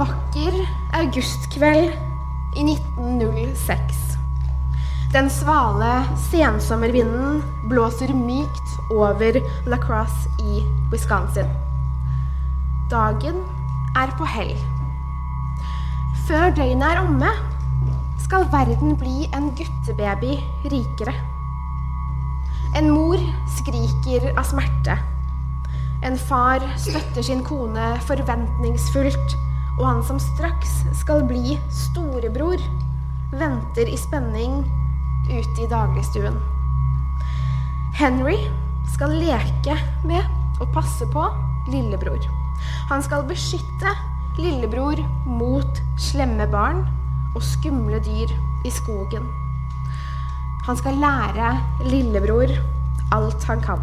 vakker augustkveld i 1906. Den svale sensommervinden blåser mykt over La Crosse i Wisconsin. Dagen er på hell. Før døgnet er omme, skal verden bli en guttebaby rikere. En mor skriker av smerte. En far støtter sin kone forventningsfullt, og han som straks skal bli storebror, venter i spenning ute i dagligstuen. Henry skal leke med og passe på lillebror. Han skal beskytte lillebror mot slemme barn og skumle dyr i skogen. Han skal lære lillebror alt han kan.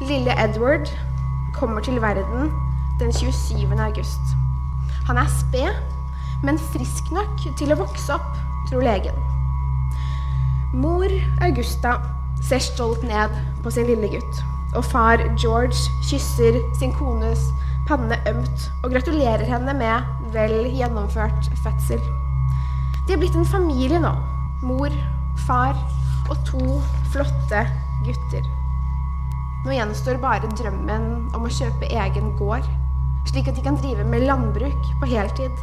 Lille Edward kommer til verden den 27. august. Han er sped, men frisk nok til å vokse opp, tror legen. Mor Augusta ser stolt ned på sin lille gutt, og far George kysser sin kones panne ømt og gratulerer henne med vel gjennomført fødsel. De er blitt en familie nå. Mor, far og to flotte gutter. Nå gjenstår bare drømmen om å kjøpe egen gård, slik at de kan drive med landbruk på heltid.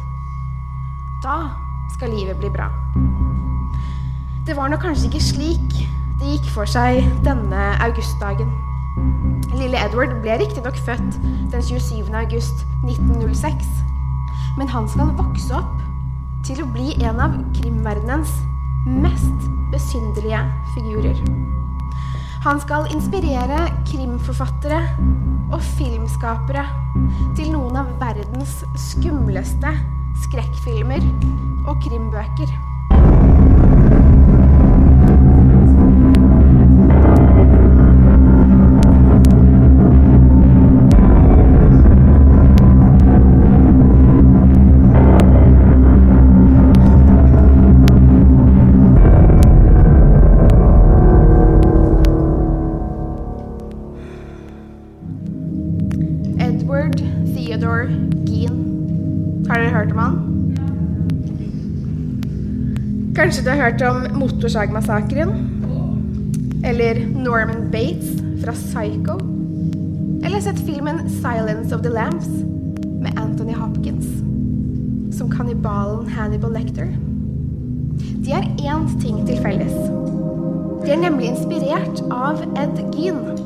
Da skal livet bli bra. Det var nok kanskje ikke slik det gikk for seg denne augustdagen. Lille Edward ble riktignok født den 27. august 1906, men han skal vokse opp til å bli en av krimverdenens mest besynderlige figurer. Han skal inspirere krimforfattere og filmskapere til noen av verdens skumleste skrekkfilmer og krimbøker. Kanskje du har hørt om Motorsagmassakren? Eller Norman Bates fra Psycho? Eller sett filmen 'Silence of the Lambs' med Anthony Hopkins som kannibalen Hannibal Lecter? De har én ting til felles. De er nemlig inspirert av Ed Gean.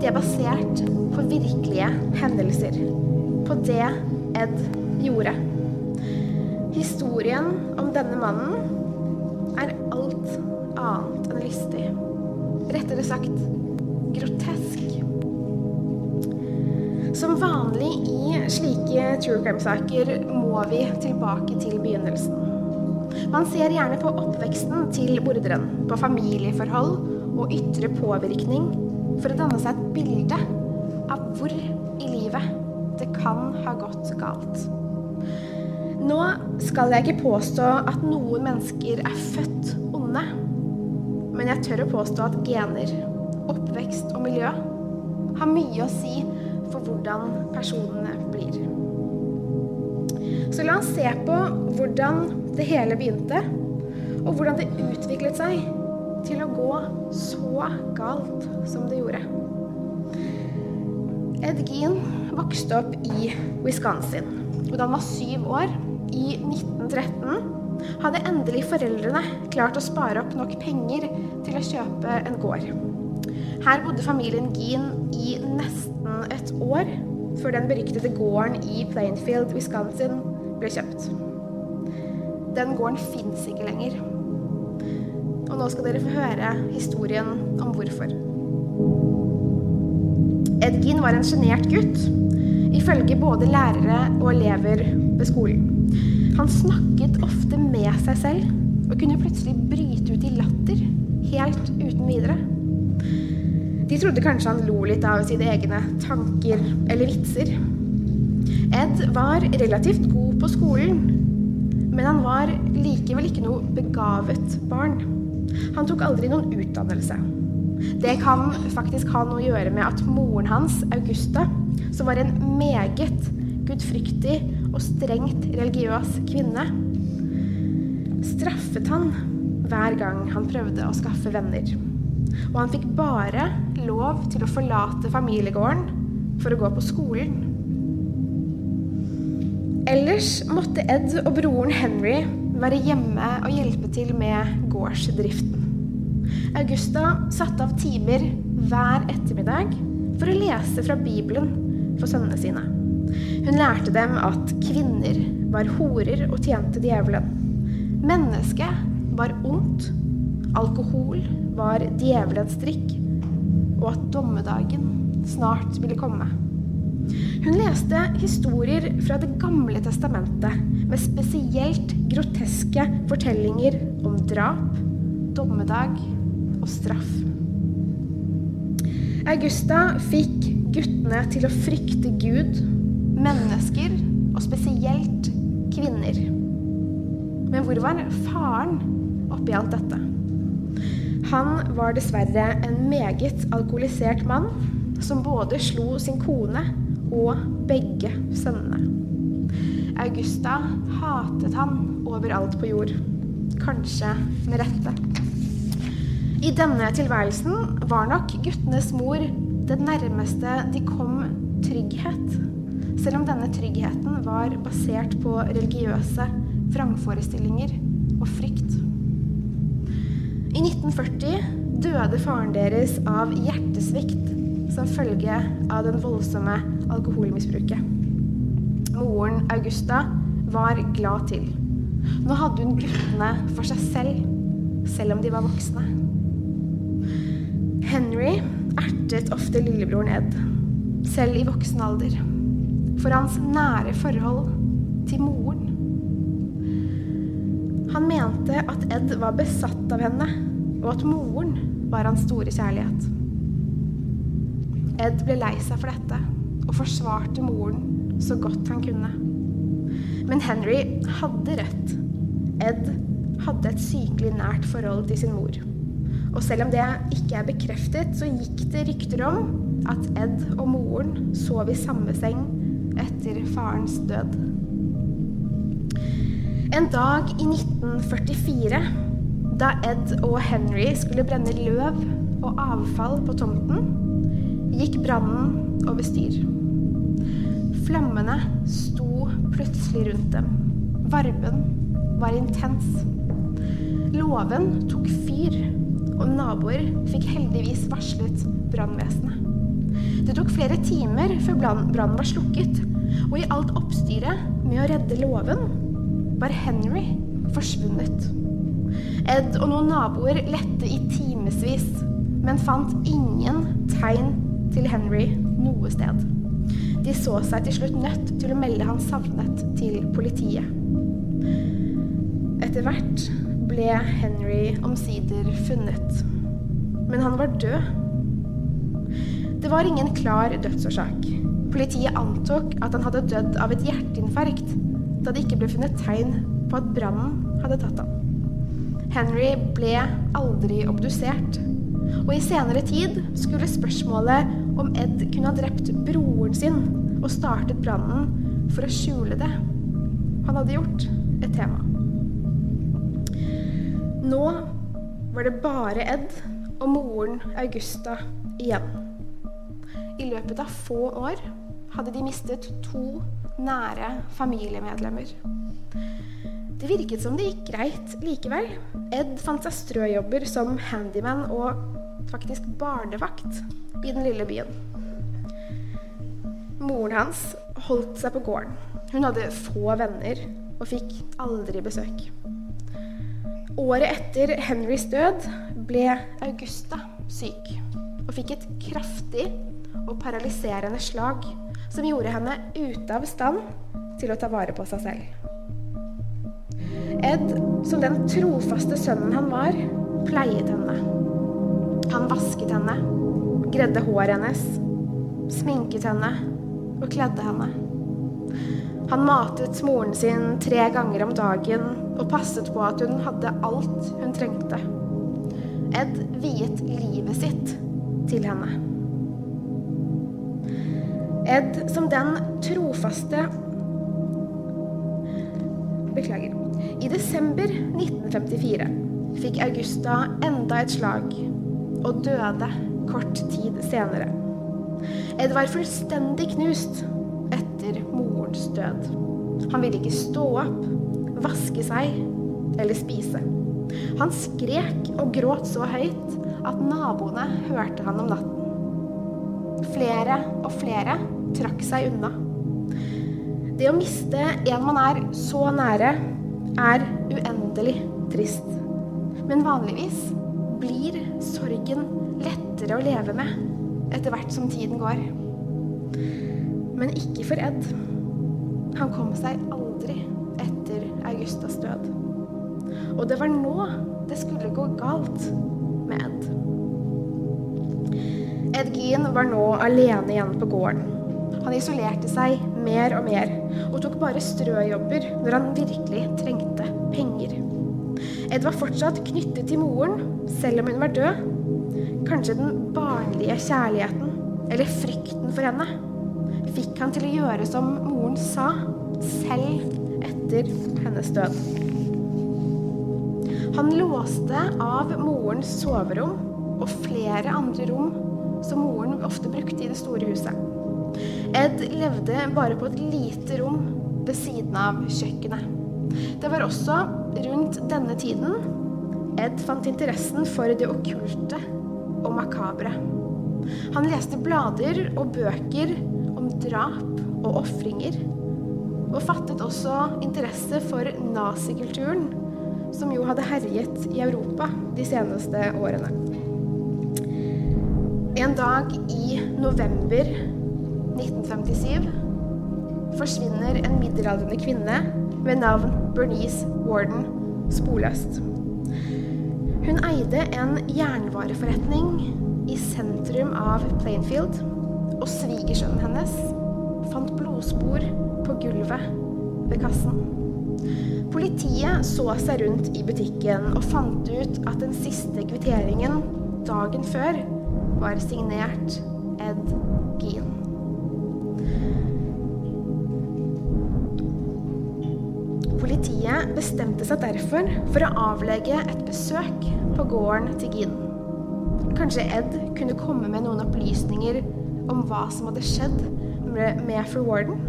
De er basert på virkelige hendelser. På det Ed gjorde. Historien om denne mannen er alt annet enn lystig. Rettere sagt grotesk. Som vanlig i slike true crime-saker må vi tilbake til begynnelsen. Man ser gjerne på oppveksten til morderen, på familieforhold og ytre påvirkning for å danne seg et bilde av hvor i livet det kan ha gått galt. Nå skal jeg ikke påstå at noen mennesker er født onde, men jeg tør å påstå at gener, oppvekst og miljø har mye å si for hvordan personene blir. Så la oss se på hvordan det hele begynte, og hvordan det utviklet seg til å gå så galt som det gjorde. Ed Gean vokste opp i Wisconsin. Og da han var syv år, i 1913 hadde endelig foreldrene klart å spare opp nok penger til å kjøpe en gård. Her bodde familien Gean i nesten et år før den beryktede gården i Plainfield, Wisconsin, ble kjøpt. Den gården fins ikke lenger. Og nå skal dere få høre historien om hvorfor. Ed Gean var en sjenert gutt, ifølge både lærere og elever ved skolen. Han snakket ofte med seg selv og kunne plutselig bryte ut i latter helt uten videre. De trodde kanskje han lo litt av sine egne tanker eller vitser. Ed var relativt god på skolen, men han var likevel ikke noe begavet barn. Han tok aldri noen utdannelse. Det kan faktisk ha noe å gjøre med at moren hans, Augusta, som var en meget gudfryktig og strengt religiøs kvinne, straffet han hver gang han prøvde å skaffe venner. Og han fikk bare lov til å forlate familiegården for å gå på skolen. Ellers måtte Ed og broren Henry være hjemme og hjelpe til med gårdsdriften. Augusta satte av timer hver ettermiddag for å lese fra Bibelen for sønnene sine. Hun lærte dem at kvinner var horer og tjente djevelen. Mennesket var ondt, alkohol var djevelens drikk, og at dommedagen snart ville komme. Hun leste historier fra Det gamle testamentet med spesielt groteske fortellinger om drap, dommedag og straff. Augusta fikk guttene til å frykte Gud, mennesker og spesielt kvinner. Men hvor var faren oppi alt dette? Han var dessverre en meget alkoholisert mann som både slo sin kone og begge sønnene. Augusta hatet han overalt på jord. Kanskje med rette. I denne tilværelsen var nok guttenes mor det nærmeste de kom trygghet, selv om denne tryggheten var basert på religiøse vrangforestillinger og frykt. I 1940 døde faren deres av hjertesvikt som følge av den voldsomme alkoholmisbruket. Moren Augusta var glad til. Nå hadde hun guttene for seg selv, selv om de var voksne. Henry ertet ofte lillebroren Ed, selv i voksen alder, for hans nære forhold til moren. Han mente at Ed var besatt av henne, og at moren var hans store kjærlighet. Ed ble lei seg for dette og forsvarte moren så godt han kunne. Men Henry hadde rett. Ed hadde et sykelig nært forhold til sin mor. Og selv om det ikke er bekreftet, så gikk det rykter om at Ed og moren sov i samme seng etter farens død. En dag i 1944, da Ed og Henry skulle brenne løv og avfall på tomten, gikk brannen over styr. Flammene sto plutselig rundt dem. Varmen var intens. Låven tok fyr, og naboer fikk heldigvis varslet brannvesenet. Det tok flere timer før brannen var slukket, og i alt oppstyret med å redde låven var Henry forsvunnet. Ed og noen naboer lette i timevis, men fant ingen tegn til Henry noe sted. De så seg til slutt nødt til å melde han savnet til politiet. Etter hvert ble Henry omsider funnet. Men han var død. Det var ingen klar dødsårsak. Politiet antok at han hadde dødd av et hjerteinfarkt, da det ikke ble funnet tegn på at brannen hadde tatt ham. Henry ble aldri obdusert, og i senere tid skulle spørsmålet om Ed kunne ha drept broren sin og startet brannen for å skjule det han hadde gjort, et tema. Nå var det bare Ed og moren Augusta igjen. I løpet av få år hadde de mistet to nære familiemedlemmer. Det virket som det gikk greit likevel. Ed fant seg strøjobber som handyman og faktisk barnevakt i den lille byen. Moren hans holdt seg på gården. Hun hadde få venner og fikk aldri besøk. Året etter Henrys død ble Augusta syk og fikk et kraftig og paralyserende slag som gjorde henne ute av stand til å ta vare på seg selv. Ed, som den trofaste sønnen han var, pleiet henne. Han vasket henne, gredde håret hennes, sminket henne og kledde henne. Han matet moren sin tre ganger om dagen og passet på at hun hadde alt hun trengte. Ed viet livet sitt til henne. Ed som den trofaste Beklager. I desember 1954 fikk Augusta enda et slag og døde kort tid senere. Ed var fullstendig knust etter morens død. Han ville ikke stå opp, vaske seg eller spise. Han skrek og gråt så høyt at naboene hørte han om natten. Flere og flere trakk seg unna. Det å miste en man er så nære, er uendelig trist. Men vanligvis blir sorgen lettere å leve med etter hvert som tiden går. Men ikke for Ed. Han kom seg aldri etter Augustas død. Og det var nå det skulle gå galt med Ed. Ed var nå alene igjen på gården. Han isolerte seg mer og mer og tok bare strøjobber når han virkelig trengte penger. Ed var fortsatt knyttet til moren, selv om hun var død. Kanskje den barnlige kjærligheten, eller frykten for henne, fikk han til å gjøre som moren sa, selv etter hennes død. Han låste av morens soverom og flere andre rom som moren ofte brukte i det store huset. Ed levde bare på et lite rom ved siden av kjøkkenet. Det var også rundt denne tiden Ed fant interessen for det okkulte og makabre. Han leste blader og bøker om drap og ofringer, og fattet også interesse for nazikulturen, som jo hadde herjet i Europa de seneste årene. En dag i november 1957 forsvinner en middelaldrende kvinne ved navn Bernice Warden sporløst. Hun eide en jernvareforretning i sentrum av Plainfield, og svigersønnen hennes fant blodspor på gulvet ved kassen. Politiet så seg rundt i butikken og fant ut at den siste kvitteringen dagen før var signert Ed Gean. Politiet bestemte seg derfor for å avlegge et besøk på gården til Gean. Kanskje Ed kunne komme med noen opplysninger om hva som hadde skjedd med fru Warden?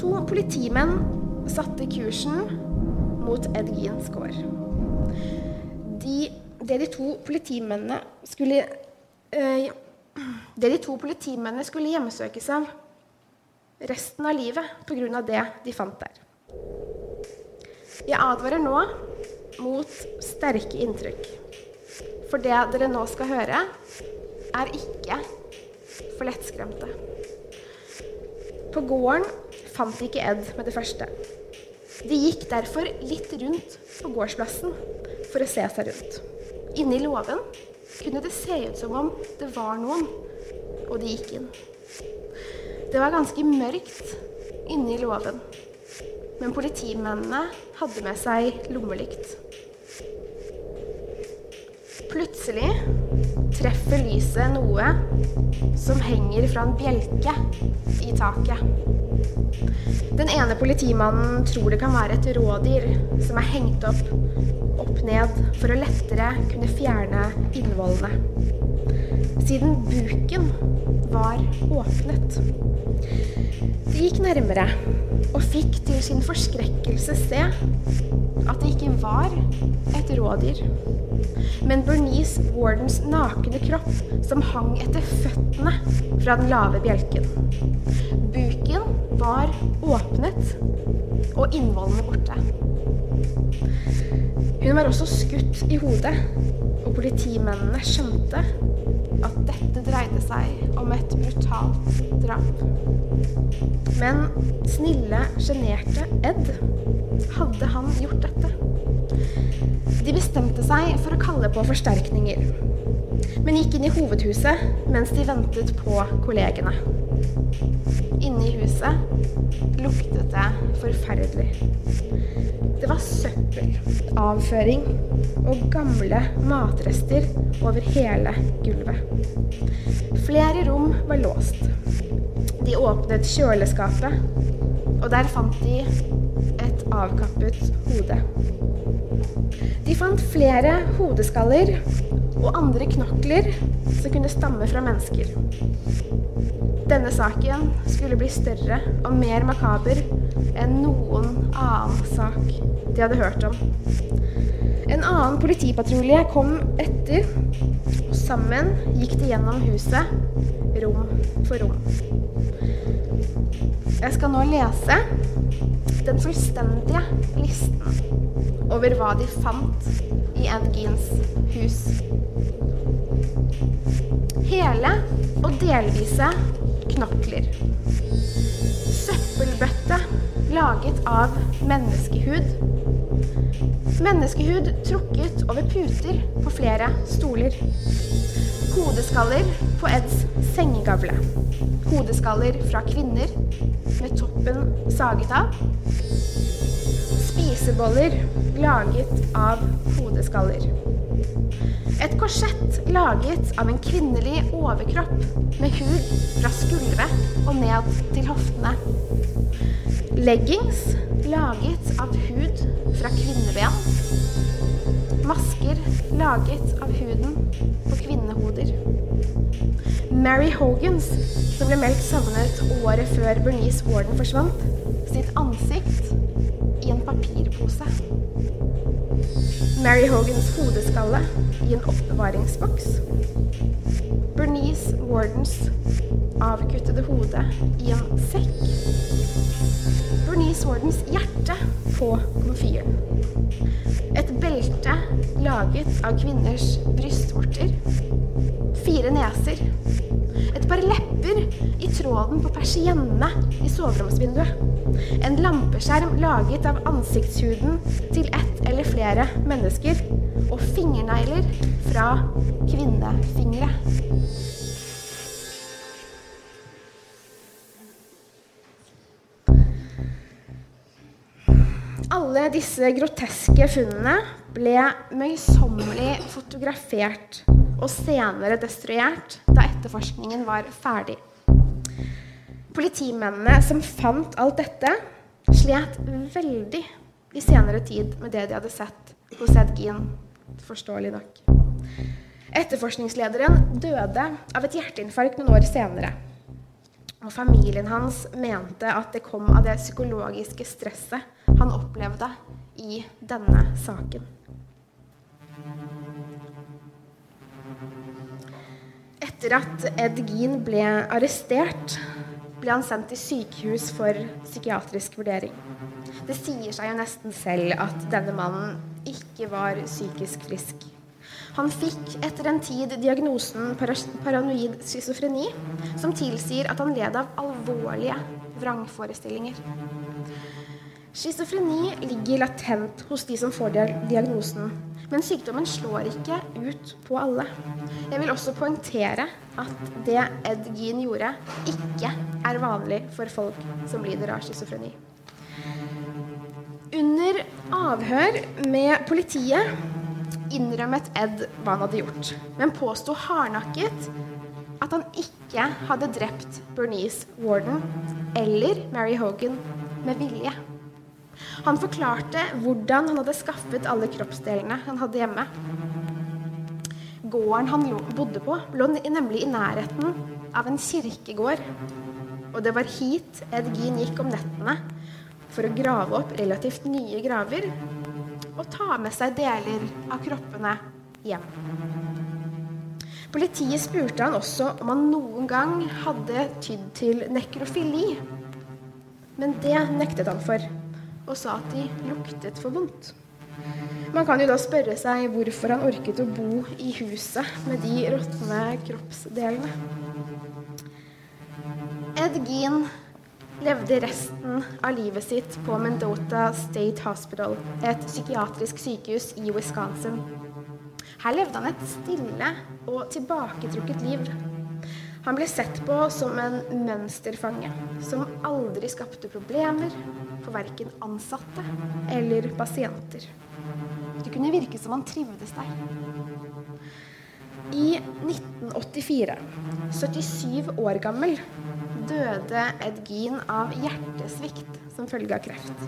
To politimenn satte kursen mot Ed Geans gård. De, det de to politimennene skulle Det de to politimennene skulle hjemsøkes av resten av livet pga. det de fant der. Jeg advarer nå mot sterke inntrykk. For det dere nå skal høre, er ikke for lettskremte. På gården fant de ikke Ed med det første. De gikk derfor litt rundt på gårdsplassen for å se seg rundt. Inne i låven kunne det se ut som om det var noen, og de gikk inn. Det var ganske mørkt inne i låven men politimennene hadde med seg lommelykt. Plutselig treffer lyset noe som henger fra en bjelke i taket. Den ene politimannen tror det kan være et rådyr som er hengt opp opp ned for å lettere kunne fjerne innvollene. Siden buken var åpnet. De gikk nærmere og fikk til sin forskrekkelse se at det ikke var et rådyr, men Bernice Wardens nakne kropp som hang etter føttene fra den lave bjelken. Buken var åpnet og innvollene borte. Hun var også skutt i hodet, og politimennene skjønte at dette dreide seg om et brutalt drap. Men snille, sjenerte Ed, hadde han gjort dette? De bestemte seg for å kalle på forsterkninger. men gikk inn i hovedhuset mens de ventet på kollegene. Inne i huset luktet det forferdelig. Det var søppel, avføring og gamle matrester over hele gulvet. Flere rom var låst. De åpnet kjøleskapet, og der fant de et avkappet hode. De fant flere hodeskaller og andre knokler som kunne stamme fra mennesker. Denne saken skulle bli større og mer makaber enn noen annen sak de hadde hørt om. En annen politipatrulje kom etter, og sammen gikk de gjennom huset, rom for rom. Jeg skal nå lese den fullstendige listen over hva de fant i Ed hus. Hele og delvise knokler. Søppelbøtte laget av menneskehud. Menneskehud trukket over puter på flere stoler. Hodeskaller på Eds sengegavle. Hodeskaller fra kvinner med toppen saget av. Spiseboller laget av hodeskaller. Et korsett laget av en kvinnelig overkropp med hud fra skuldre og ned til hoftene. Leggings laget av hud fra kvinneben. Masker laget av huden på kvinnehoder. Mary Hogans, som ble meldt savnet året før Bernice Warden forsvant, sitt ansikt i en papirpose. Mary Hogans hodeskalle i en oppbevaringsboks. Bernice Wardens avkuttede hode i en sekk. Bernice Wardens hjerte på komfyren. Et belte laget av kvinners brystvorter. Fire neser. Et par lepper i tråden på persiennene i soveromsvinduet. En lampeskjerm laget av ansiktshuden til ett eller flere mennesker. Og fingernegler fra kvinnefingre. Alle disse groteske funnene ble møysommelig fotografert og senere destruert da etterforskningen var ferdig. Politimennene som fant alt dette, slet veldig i senere tid med det de hadde sett hos Ed Gein, forståelig nok. Etterforskningslederen døde av et hjerteinfarkt noen år senere. Og familien hans mente at det kom av det psykologiske stresset han opplevde i denne saken. Etter at Ed Gein ble arrestert, ble han sendt til sykehus for psykiatrisk vurdering. Det sier seg jo nesten selv at denne mannen ikke var psykisk frisk. Han fikk etter en tid diagnosen paranoid schizofreni, som tilsier at han led av alvorlige vrangforestillinger. Schizofreni ligger latent hos de som får diagnosen, men sykdommen slår ikke ut på alle. Jeg vil også poengtere at det Ed Gein gjorde, ikke er vanlig for folk som lider av schizofreni. Under avhør med politiet innrømmet Ed hva han hadde gjort, men påsto hardnakket at han ikke hadde drept Bernice Warden eller Mary Hogan med vilje. Han forklarte hvordan han hadde skaffet alle kroppsdelene han hadde hjemme. Gården han bodde på, lå nemlig i nærheten av en kirkegård. Og det var hit Ed Gein gikk om nettene for å grave opp relativt nye graver og ta med seg deler av kroppene hjem. Politiet spurte han også om han noen gang hadde tydd til nekrofili. Men det nektet han for, og sa at de luktet for vondt. Man kan jo da spørre seg hvorfor han orket å bo i huset med de råtne kroppsdelene. Ed Gein levde resten av livet sitt på Mendota State Hospital, et psykiatrisk sykehus i Wisconsin. Her levde han et stille og tilbaketrukket liv. Han ble sett på som en mønsterfange som aldri skapte problemer for verken ansatte eller pasienter. Det kunne virke som han trivdes der. I 1984, 77 år gammel, døde Ed Gein av hjertesvikt som følge av kreft.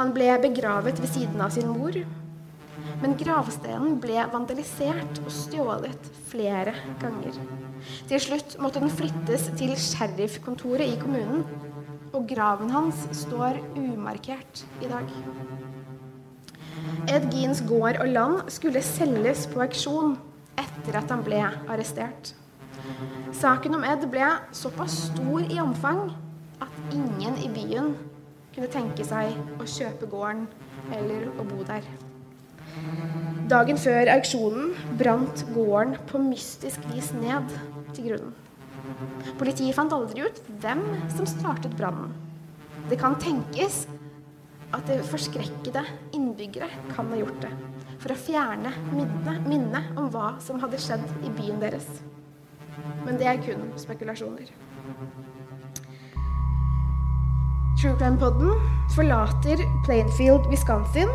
Han ble begravet ved siden av sin mor, men gravstenen ble vandalisert og stjålet flere ganger. Til slutt måtte den flyttes til sheriffkontoret i kommunen, og graven hans står umarkert i dag. Ed Geins gård og land skulle selges på auksjon etter at han ble arrestert. Saken om Ed ble såpass stor i omfang at ingen i byen kunne tenke seg å kjøpe gården eller å bo der. Dagen før auksjonen brant gården på mystisk vis ned til grunnen. Politiet fant aldri ut hvem som startet brannen. Det kan tenkes at det forskrekkede innbyggere kan ha gjort det for å fjerne minnet minne om hva som hadde skjedd i byen deres. Men det er kun spekulasjoner. True Crime-podden forlater Plainfield, Wisconsin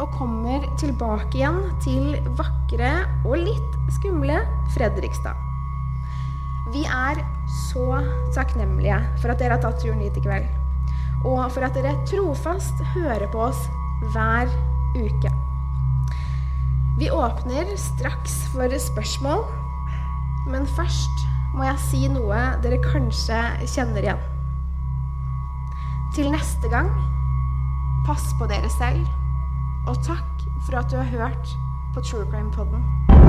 og kommer tilbake igjen til vakre og litt skumle Fredrikstad. Vi er så takknemlige for at dere har tatt turen hit i kveld, og for at dere trofast hører på oss hver uke. Vi åpner straks for spørsmål, men først må jeg si noe dere kanskje kjenner igjen. Til neste gang, pass på dere selv, og takk for at du har hørt på True Crime Podden.